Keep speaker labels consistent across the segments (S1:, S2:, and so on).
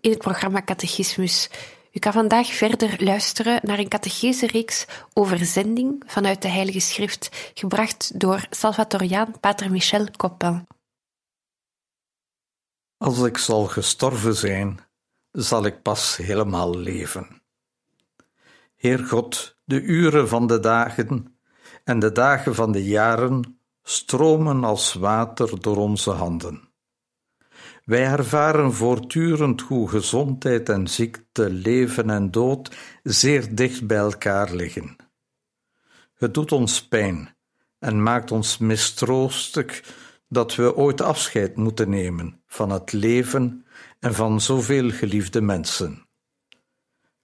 S1: in het programma Catechismus. U kan vandaag verder luisteren naar een catechese-reeks over zending vanuit de Heilige Schrift, gebracht door Salvatoriaan Pater Michel Coppin.
S2: Als ik zal gestorven zijn, zal ik pas helemaal leven. Heer God, de uren van de dagen en de dagen van de jaren stromen als water door onze handen. Wij ervaren voortdurend hoe gezondheid en ziekte, leven en dood zeer dicht bij elkaar liggen. Het doet ons pijn en maakt ons mistroostig dat we ooit afscheid moeten nemen van het leven en van zoveel geliefde mensen.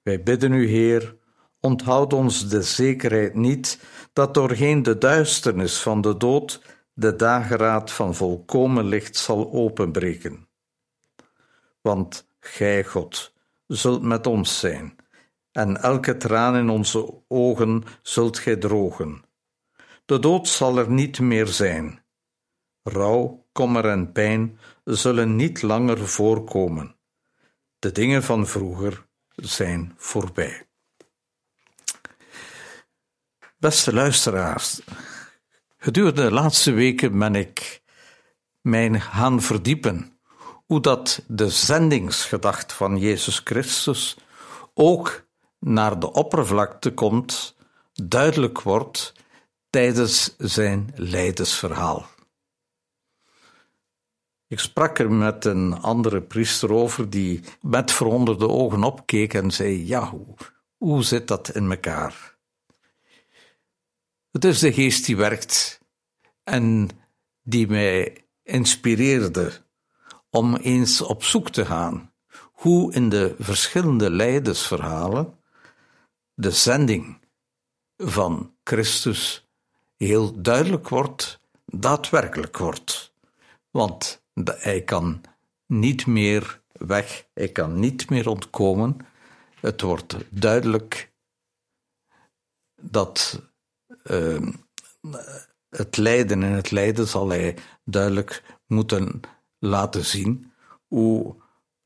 S2: Wij bidden u, Heer, onthoud ons de zekerheid niet dat doorheen de duisternis van de dood de dageraad van volkomen licht zal openbreken want Gij, God, zult met ons zijn, en elke traan in onze ogen zult Gij drogen. De dood zal er niet meer zijn. Rouw, kommer en pijn zullen niet langer voorkomen. De dingen van vroeger zijn voorbij. Beste luisteraars, gedurende de laatste weken ben ik mij gaan verdiepen hoe dat de zendingsgedacht van Jezus Christus ook naar de oppervlakte komt, duidelijk wordt tijdens zijn lijdensverhaal. Ik sprak er met een andere priester over die met verwonderde ogen opkeek en zei: Ja, hoe, hoe zit dat in elkaar? Het is de geest die werkt en die mij inspireerde om eens op zoek te gaan hoe in de verschillende leidersverhalen de zending van Christus heel duidelijk wordt, daadwerkelijk wordt. Want hij kan niet meer weg, hij kan niet meer ontkomen. Het wordt duidelijk dat uh, het lijden en het lijden zal hij duidelijk moeten laten zien hoe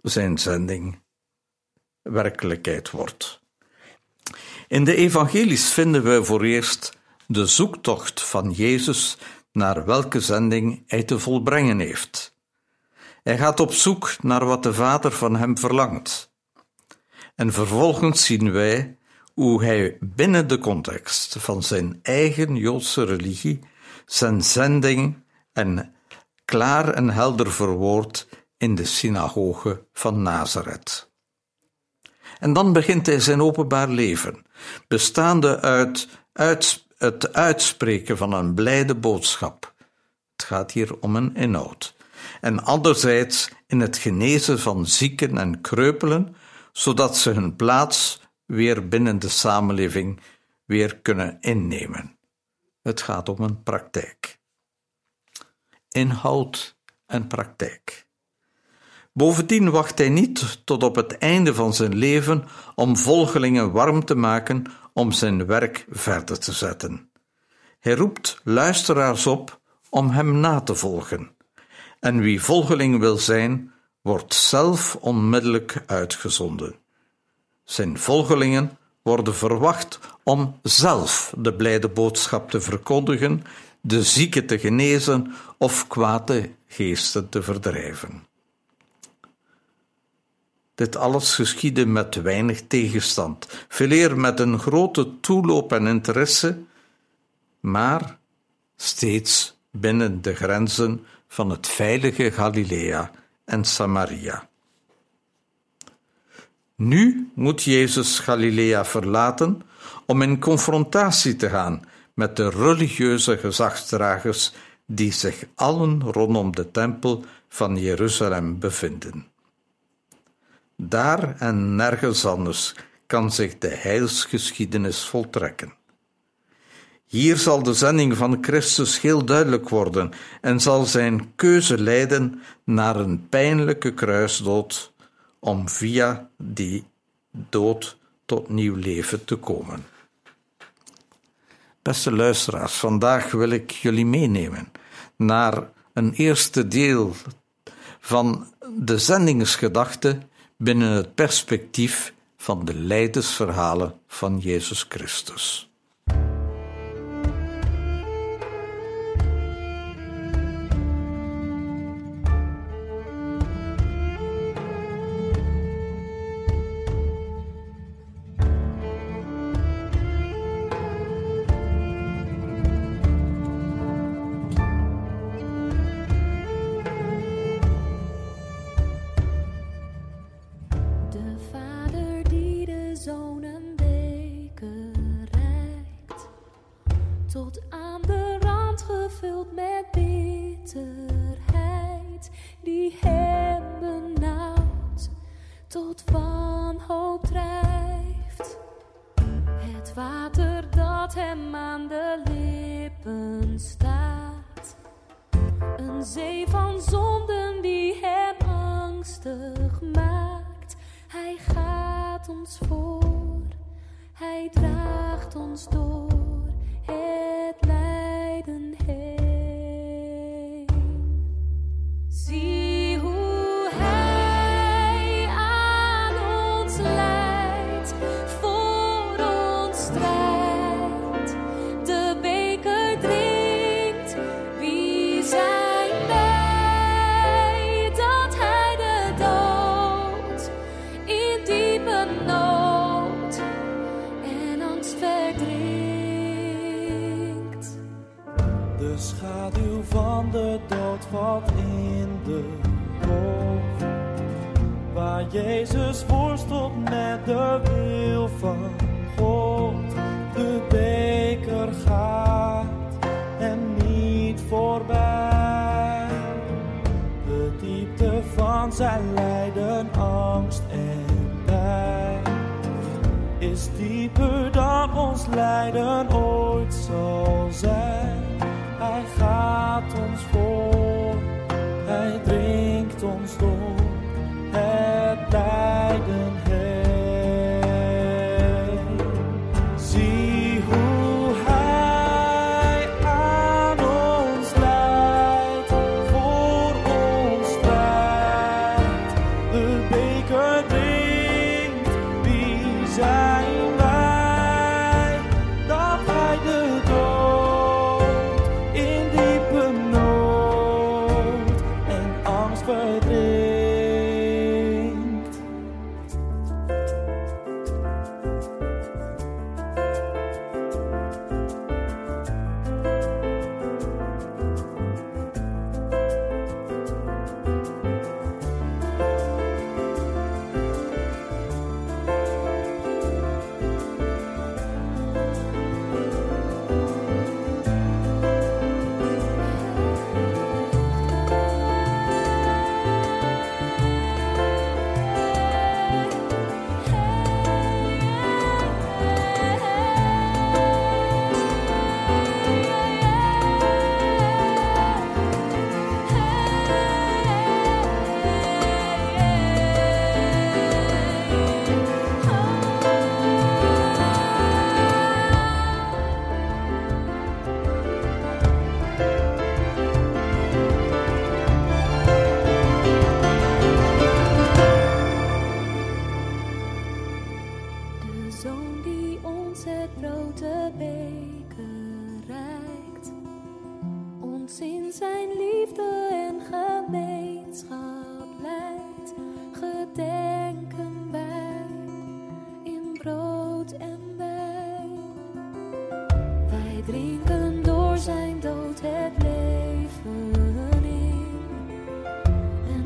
S2: zijn zending werkelijkheid wordt. In de evangelies vinden we voor eerst de zoektocht van Jezus naar welke zending hij te volbrengen heeft. Hij gaat op zoek naar wat de Vader van hem verlangt. En vervolgens zien wij hoe hij binnen de context van zijn eigen Joodse religie zijn zending en klaar en helder verwoord in de synagoge van Nazareth. En dan begint hij zijn openbaar leven, bestaande uit, uit het uitspreken van een blijde boodschap. Het gaat hier om een inhoud. En anderzijds in het genezen van zieken en kreupelen, zodat ze hun plaats weer binnen de samenleving weer kunnen innemen. Het gaat om een praktijk inhoud en praktijk. Bovendien wacht hij niet tot op het einde van zijn leven om volgelingen warm te maken om zijn werk verder te zetten. Hij roept luisteraars op om hem na te volgen. En wie volgeling wil zijn, wordt zelf onmiddellijk uitgezonden. Zijn volgelingen worden verwacht om zelf de blijde boodschap te verkondigen de zieke te genezen of kwaad te geesten te verdrijven. Dit alles geschiedde met weinig tegenstand, veeleer met een grote toeloop en interesse, maar steeds binnen de grenzen van het veilige Galilea en Samaria. Nu moet Jezus Galilea verlaten om in confrontatie te gaan met de religieuze gezagsdragers die zich allen rondom de tempel van Jeruzalem bevinden. Daar en nergens anders kan zich de heilsgeschiedenis voltrekken. Hier zal de zending van Christus heel duidelijk worden en zal zijn keuze leiden naar een pijnlijke kruisdood om via die dood tot nieuw leven te komen. Beste luisteraars, vandaag wil ik jullie meenemen naar een eerste deel van de zendingsgedachte binnen het perspectief van de leidersverhalen van Jezus Christus.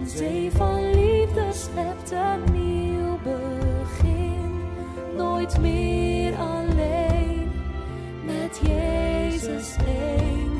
S3: Zee van liefde schept een nieuw begin. Nooit meer alleen, met Jezus één,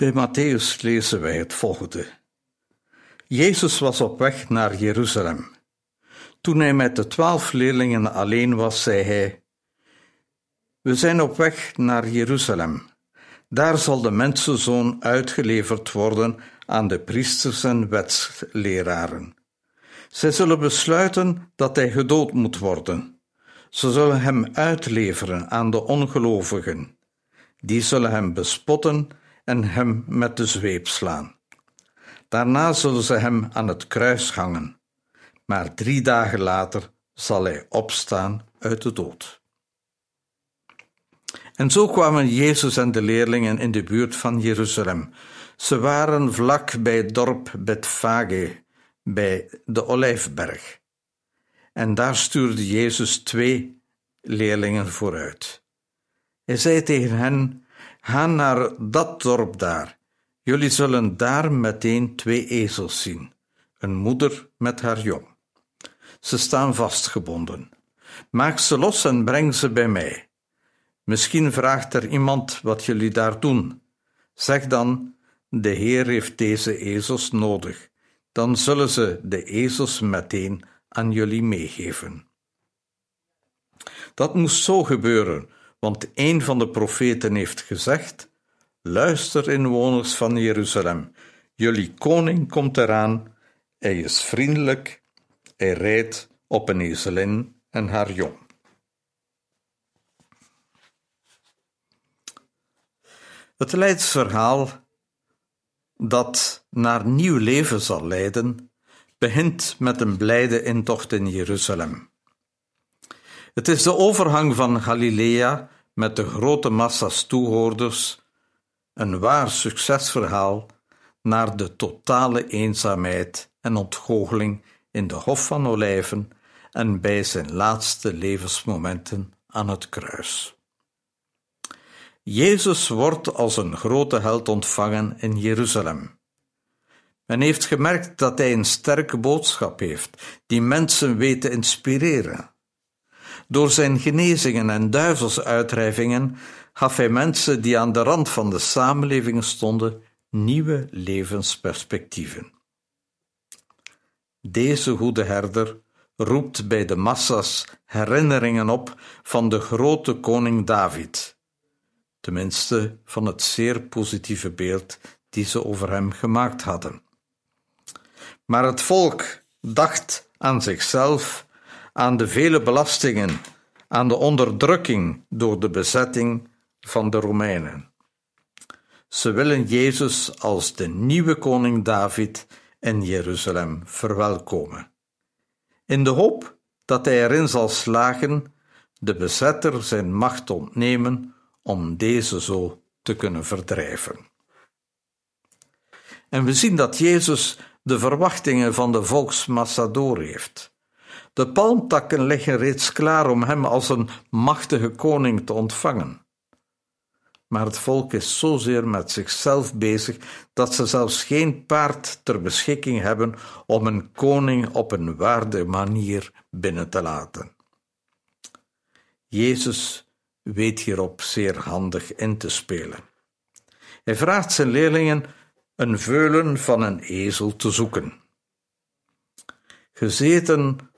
S2: Bij Matthäus lezen wij het volgende. Jezus was op weg naar Jeruzalem. Toen hij met de twaalf leerlingen alleen was, zei hij: We zijn op weg naar Jeruzalem. Daar zal de mensenzoon uitgeleverd worden aan de priesters en wetsleraren. Zij zullen besluiten dat hij gedood moet worden. Ze zullen hem uitleveren aan de ongelovigen. Die zullen hem bespotten en hem met de zweep slaan. Daarna zullen ze hem aan het kruis hangen, maar drie dagen later zal hij opstaan uit de dood. En zo kwamen Jezus en de leerlingen in de buurt van Jeruzalem. Ze waren vlak bij het dorp Betfage, bij de Olijfberg. En daar stuurde Jezus twee leerlingen vooruit. Hij zei tegen hen: Ga naar dat dorp daar. Jullie zullen daar meteen twee ezels zien, een moeder met haar jong. Ze staan vastgebonden. Maak ze los en breng ze bij mij. Misschien vraagt er iemand wat jullie daar doen. Zeg dan: De Heer heeft deze ezels nodig. Dan zullen ze de ezels meteen aan jullie meegeven. Dat moest zo gebeuren, want een van de profeten heeft gezegd: Luister, inwoners van Jeruzalem, jullie koning komt eraan. Hij is vriendelijk, hij rijdt op een ezelin en haar jong. Het leidsverhaal dat naar nieuw leven zal leiden, begint met een blijde intocht in Jeruzalem. Het is de overgang van Galilea met de grote massa's toehoorders, een waar succesverhaal naar de totale eenzaamheid en ontgoocheling in de Hof van Olijven en bij zijn laatste levensmomenten aan het kruis. Jezus wordt als een grote held ontvangen in Jeruzalem. Men heeft gemerkt dat hij een sterke boodschap heeft, die mensen weet te inspireren. Door zijn genezingen en duivelsuitdrijvingen gaf hij mensen die aan de rand van de samenleving stonden nieuwe levensperspectieven. Deze goede herder roept bij de massa's herinneringen op van de grote koning David, tenminste van het zeer positieve beeld die ze over hem gemaakt hadden. Maar het volk dacht aan zichzelf, aan de vele belastingen, aan de onderdrukking door de bezetting van de Romeinen. Ze willen Jezus als de nieuwe koning David in Jeruzalem verwelkomen, in de hoop dat hij erin zal slagen de bezetter zijn macht ontnemen om deze zo te kunnen verdrijven. En we zien dat Jezus de verwachtingen van de volksmassa doorheeft. De palmtakken liggen reeds klaar om hem als een machtige koning te ontvangen. Maar het volk is zozeer met zichzelf bezig dat ze zelfs geen paard ter beschikking hebben om een koning op een waardige manier binnen te laten. Jezus weet hierop zeer handig in te spelen. Hij vraagt zijn leerlingen een veulen van een ezel te zoeken. Gezeten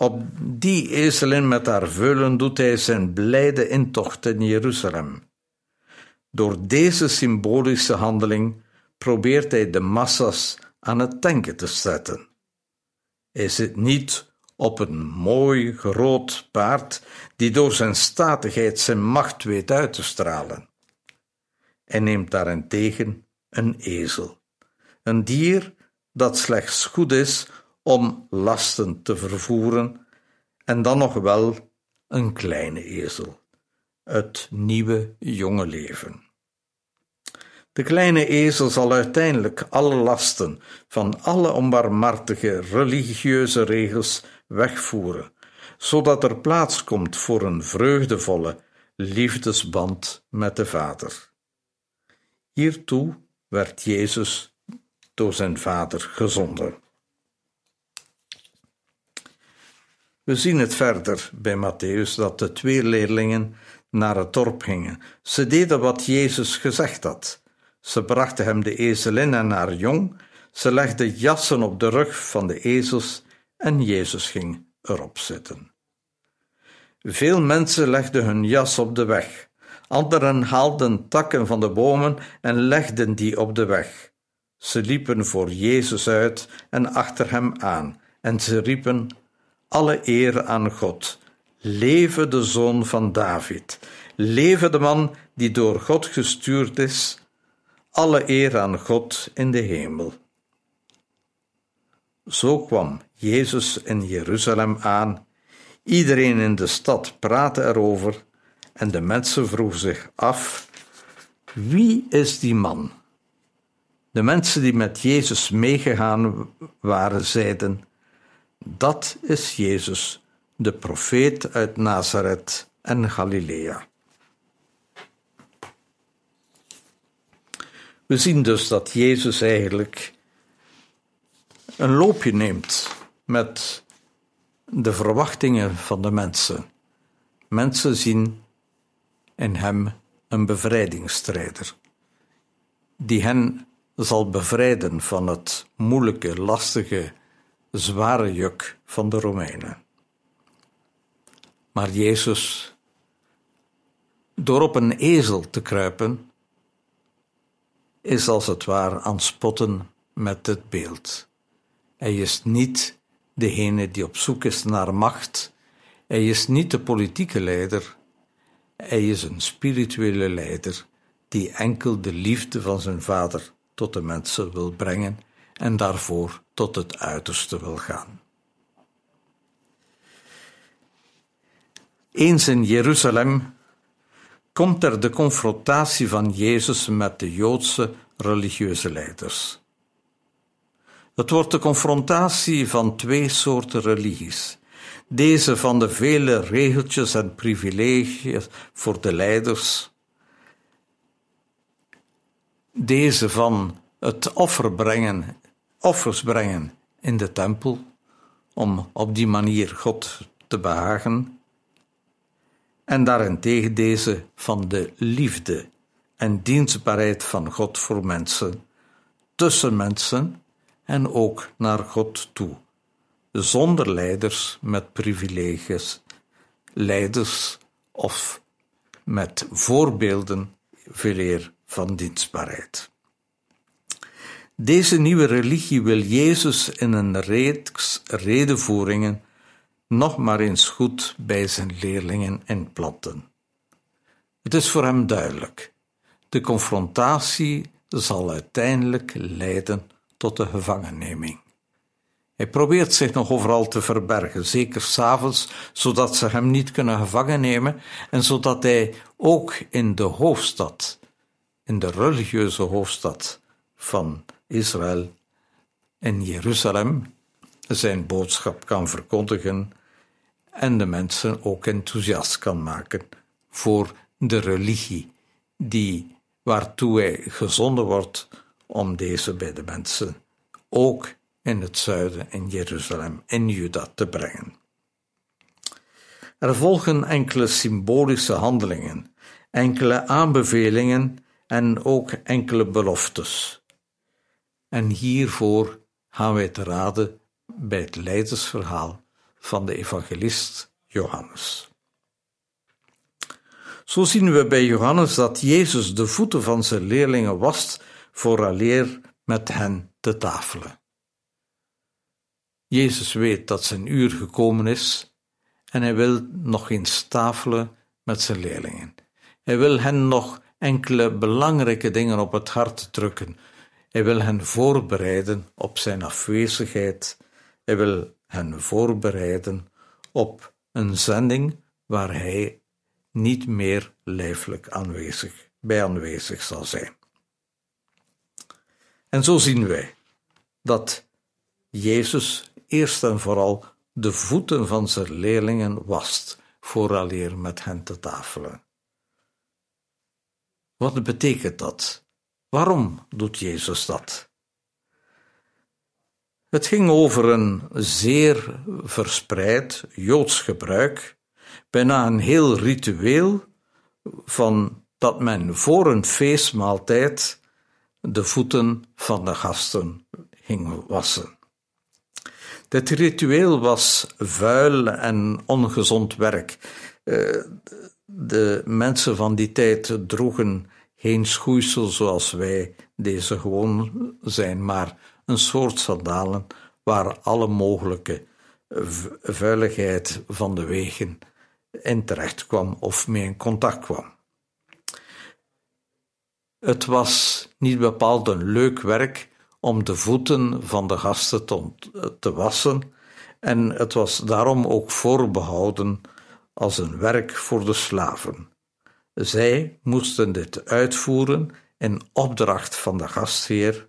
S2: op die ezelin met haar veulen doet hij zijn blijde intocht in Jeruzalem. Door deze symbolische handeling probeert hij de massa's aan het denken te zetten. Hij zit niet op een mooi groot paard die door zijn statigheid zijn macht weet uit te stralen. Hij neemt daarentegen een ezel, een dier dat slechts goed is om lasten te vervoeren, en dan nog wel een kleine ezel, het nieuwe jonge leven. De kleine ezel zal uiteindelijk alle lasten van alle onbarmhartige religieuze regels wegvoeren, zodat er plaats komt voor een vreugdevolle liefdesband met de Vader. Hiertoe werd Jezus door zijn Vader gezonden. We zien het verder bij Matthäus dat de twee leerlingen naar het dorp gingen. Ze deden wat Jezus gezegd had. Ze brachten hem de ezelin en haar jong. Ze legden jassen op de rug van de ezels en Jezus ging erop zitten. Veel mensen legden hun jas op de weg. Anderen haalden takken van de bomen en legden die op de weg. Ze liepen voor Jezus uit en achter hem aan, en ze riepen: Alle eer aan God. Leve de zoon van David. Leve de man die door God gestuurd is. Alle eer aan God in de hemel. Zo kwam Jezus in Jeruzalem aan. Iedereen in de stad praatte erover en de mensen vroegen zich af: wie is die man? De mensen die met Jezus meegegaan waren, zeiden: Dat is Jezus, de profeet uit Nazareth en Galilea. We zien dus dat Jezus eigenlijk een loopje neemt met de verwachtingen van de mensen. Mensen zien in hem een bevrijdingsstrijder, die hen zal bevrijden van het moeilijke, lastige, zware juk van de Romeinen. Maar Jezus, door op een ezel te kruipen, is als het ware aan spotten met het beeld. Hij is niet degene die op zoek is naar macht. Hij is niet de politieke leider. Hij is een spirituele leider die enkel de liefde van zijn vader tot de mensen wil brengen en daarvoor tot het uiterste wil gaan. Eens in Jeruzalem komt er de confrontatie van Jezus met de Joodse religieuze leiders. Het wordt de confrontatie van twee soorten religies. Deze van de vele regeltjes en privilegies voor de leiders. Deze van het offer brengen, offers brengen in de tempel, om op die manier God te behagen. En daarentegen deze van de liefde en dienstbaarheid van God voor mensen, tussen mensen en ook naar God toe, zonder leiders met privileges, leiders of met voorbeelden veeleer van dienstbaarheid. Deze nieuwe religie wil Jezus in een reeks redenvoeringen nog maar eens goed bij zijn leerlingen inplanten. Het is voor hem duidelijk: de confrontatie zal uiteindelijk leiden tot de gevangenneming. Hij probeert zich nog overal te verbergen, zeker s'avonds, zodat ze hem niet kunnen gevangen nemen en zodat hij ook in de hoofdstad, in de religieuze hoofdstad van Israël, in Jeruzalem zijn boodschap kan verkondigen en de mensen ook enthousiast kan maken voor de religie die, waartoe hij gezonden wordt om deze bij de mensen ook in het zuiden, in Jeruzalem, in Juda te brengen. Er volgen enkele symbolische handelingen, enkele aanbevelingen en ook enkele beloftes. En hiervoor gaan wij te raden bij het leidersverhaal van de evangelist Johannes. Zo zien we bij Johannes dat Jezus de voeten van zijn leerlingen wast vooraleer met hen te tafelen. Jezus weet dat zijn uur gekomen is en hij wil nog eens tafelen met zijn leerlingen. Hij wil hen nog enkele belangrijke dingen op het hart drukken. Hij wil hen voorbereiden op zijn afwezigheid. Hij wil hen voorbereiden op een zending waar hij niet meer lijfelijk aanwezig, bij aanwezig zal zijn. En zo zien wij dat Jezus eerst en vooral de voeten van zijn leerlingen wast, vooraleer met hen te tafelen. Wat betekent dat? Waarom doet Jezus dat? Het ging over een zeer verspreid Joods gebruik, bijna een heel ritueel van dat men voor een feestmaaltijd de voeten van de gasten ging wassen. Dit ritueel was vuil en ongezond werk. Eh, de mensen van die tijd droegen geen schoeisel zoals wij deze gewoon zijn, maar een soort sandalen waar alle mogelijke vuiligheid van de wegen in terecht kwam of mee in contact kwam. Het was niet bepaald een leuk werk om de voeten van de gasten te, te wassen, en het was daarom ook voorbehouden als een werk voor de slaven. Zij moesten dit uitvoeren in opdracht van de gastheer,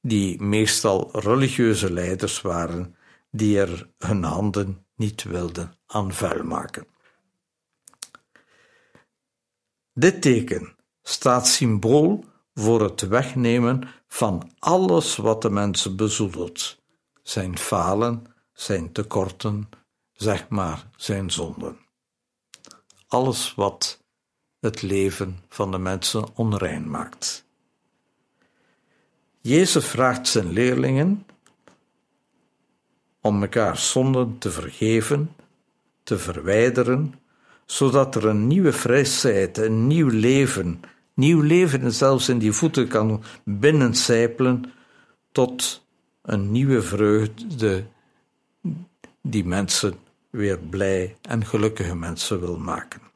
S2: die meestal religieuze leiders waren, die er hun handen niet wilden aan vuil maken. Dit teken staat symbool voor het wegnemen van alles wat de mensen bezoedelt, zijn falen, zijn tekorten, zeg maar zijn zonden. Alles wat het leven van de mensen onrein maakt. Jezus vraagt zijn leerlingen om elkaar zonden te vergeven, te verwijderen, zodat er een nieuwe frisheid, een nieuw leven, nieuw leven zelfs in die voeten kan binnencijpelen tot een nieuwe vreugde die mensen weer blij en gelukkige mensen wil maken.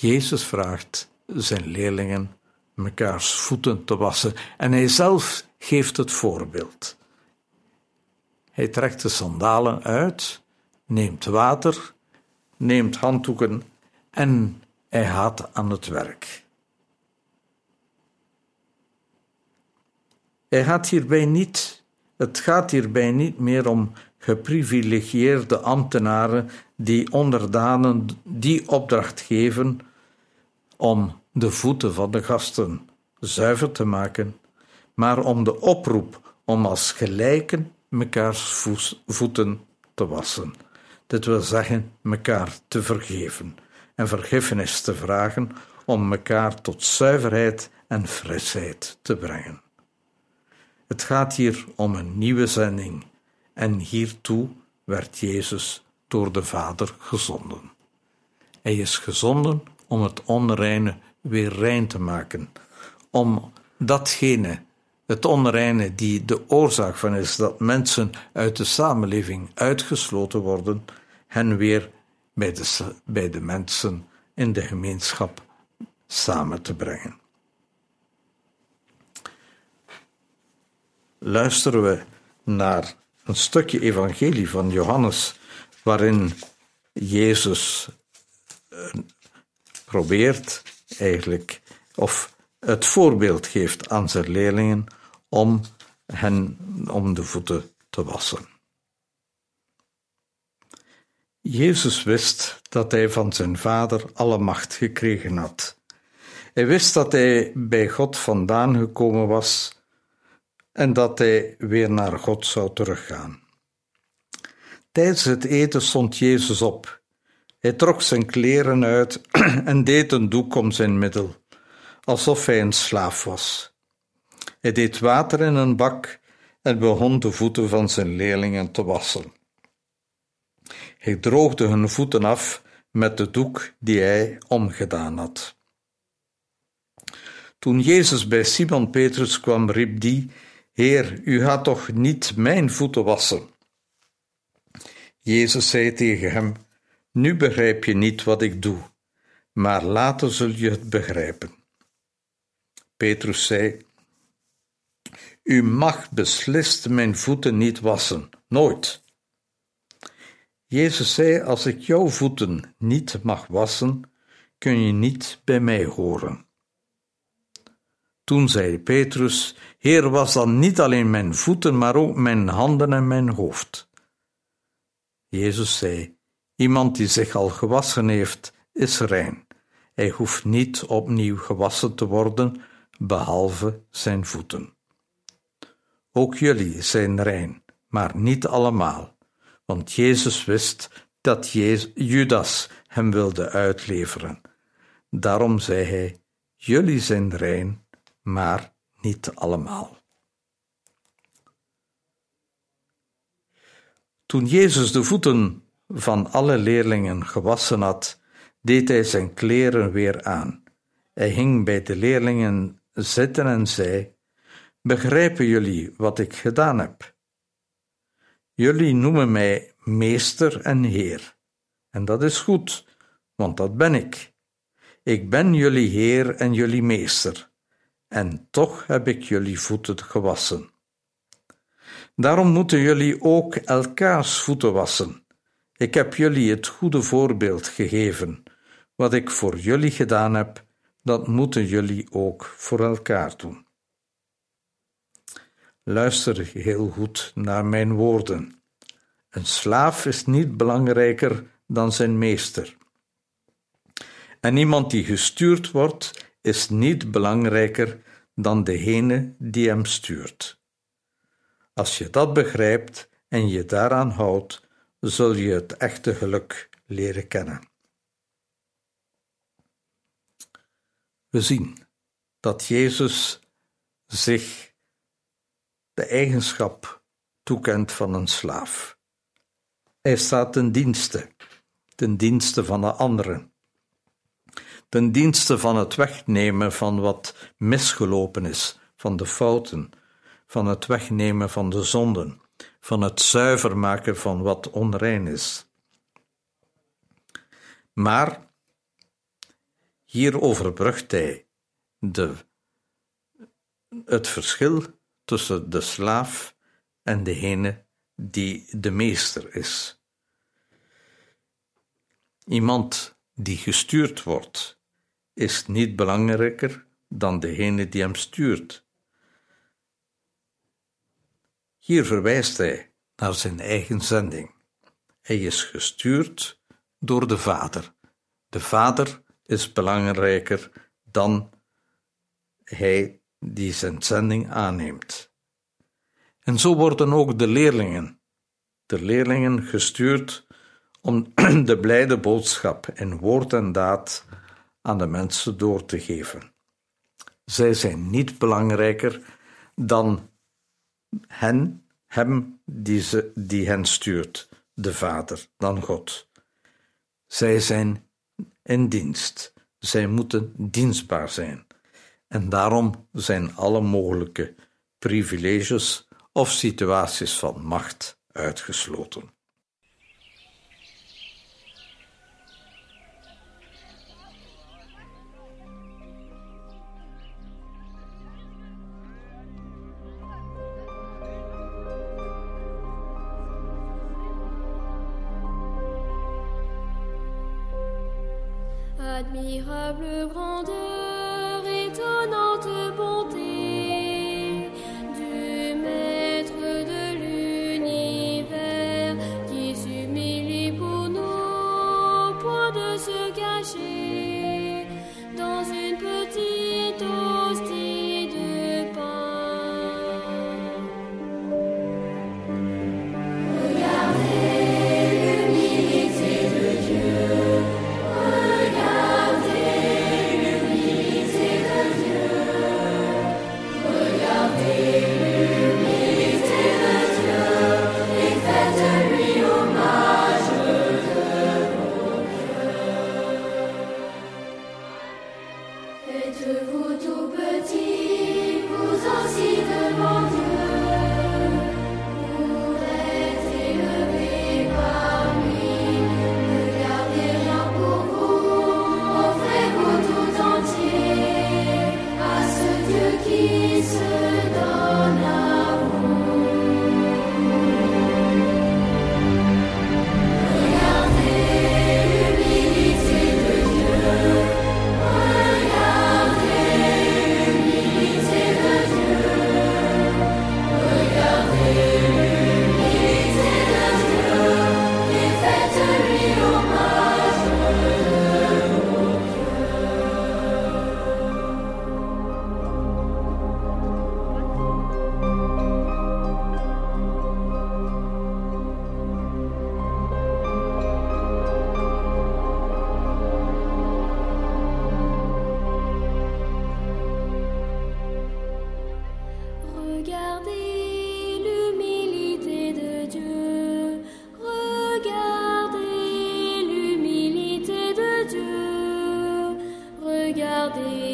S2: Jezus vraagt zijn leerlingen mekaars voeten te wassen en hij zelf geeft het voorbeeld. Hij trekt de sandalen uit, neemt water, neemt handdoeken en hij gaat aan het werk. Hij gaat hierbij niet, het gaat hierbij niet meer om geprivilegieerde ambtenaren die onderdanen die opdracht geven om de voeten van de gasten zuiver te maken, maar om de oproep om als gelijken mekaars voeten te wassen. Dit wil zeggen mekaar te vergeven en vergiffenis te vragen om mekaar tot zuiverheid en frisheid te brengen. Het gaat hier om een nieuwe zending en hiertoe werd Jezus door de Vader gezonden. Hij is gezonden om het onreine weer rein te maken, om datgene, het onreine die de oorzaak van is dat mensen uit de samenleving uitgesloten worden, hen weer bij de, bij de mensen in de gemeenschap samen te brengen. Luisteren we naar een stukje evangelie van Johannes, waarin Jezus probeert eigenlijk, of het voorbeeld geeft aan zijn leerlingen om hen om de voeten te wassen. Jezus wist dat hij van zijn Vader alle macht gekregen had. Hij wist dat hij bij God vandaan gekomen was en dat hij weer naar God zou teruggaan. Tijdens het eten stond Jezus op. Hij trok zijn kleren uit en deed een doek om zijn middel, alsof hij een slaaf was. Hij deed water in een bak en begon de voeten van zijn leerlingen te wassen. Hij droogde hun voeten af met de doek die hij omgedaan had. Toen Jezus bij Simon Petrus kwam, riep die: Heer, u gaat toch niet mijn voeten wassen? Jezus zei tegen hem: Nu begrijp je niet wat ik doe, maar later zul je het begrijpen. Petrus zei: U mag beslist mijn voeten niet wassen, nooit. Jezus zei: Als ik jouw voeten niet mag wassen, kun je niet bij mij horen. Toen zei Petrus: Heer, was dan niet alleen mijn voeten, maar ook mijn handen en mijn hoofd. Jezus zei: Iemand die zich al gewassen heeft, is rein. Hij hoeft niet opnieuw gewassen te worden, behalve zijn voeten. Ook jullie zijn rein, maar niet allemaal, want Jezus wist dat Judas hem wilde uitleveren. Daarom zei hij: Jullie zijn rein, maar niet allemaal. Toen Jezus de voeten van alle leerlingen gewassen had, deed hij zijn kleren weer aan. Hij ging bij de leerlingen zitten en zei: Begrijpen jullie wat ik gedaan heb? Jullie noemen mij meester en heer. En dat is goed, want dat ben ik. Ik ben jullie heer en jullie meester en toch heb ik jullie voeten gewassen. Daarom moeten jullie ook elkaars voeten wassen. Ik heb jullie het goede voorbeeld gegeven. Wat ik voor jullie gedaan heb, dat moeten jullie ook voor elkaar doen. Luister heel goed naar mijn woorden. Een slaaf is niet belangrijker dan zijn meester. En iemand die gestuurd wordt, is niet belangrijker dan degene die hem stuurt. Als je dat begrijpt en je daaraan houdt, zul je het echte geluk leren kennen. We zien dat Jezus zich de eigenschap toekent van een slaaf. Hij staat ten dienste, ten dienste van de anderen ten dienste van het wegnemen van wat misgelopen is, van de fouten, van het wegnemen van de zonden, van het zuiver maken van wat onrein is. Maar hier overbrugt hij de, het verschil tussen de slaaf en degene die de meester is. Iemand die gestuurd wordt, is niet belangrijker dan degene die hem stuurt. Hier verwijst hij naar zijn eigen zending. Hij is gestuurd door de Vader. De Vader is belangrijker dan hij die zijn zending aanneemt. En zo worden ook de leerlingen, de leerlingen gestuurd om de blijde boodschap in woord en daad aan de mensen door te geven. Zij zijn niet belangrijker dan hen, hem die, die hen stuurt, de Vader, dan God. Zij zijn in dienst. Zij moeten dienstbaar zijn. En daarom zijn alle mogelijke privileges of situaties van macht uitgesloten.
S3: Admirable grandeur,
S1: regarder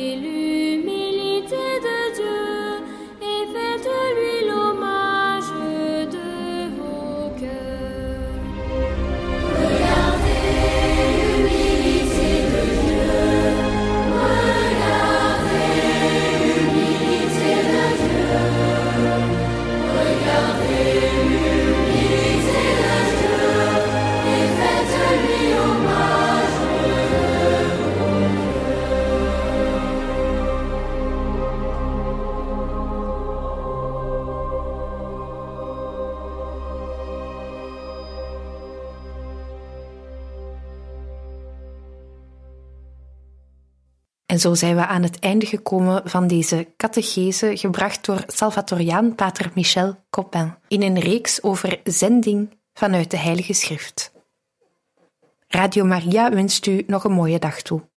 S1: zo zijn we aan het einde gekomen van deze catechese, gebracht door Salvatoriaan Pater Michel Copin, in een reeks over zending vanuit de Heilige Schrift. Radio Maria wenst u nog een mooie dag toe.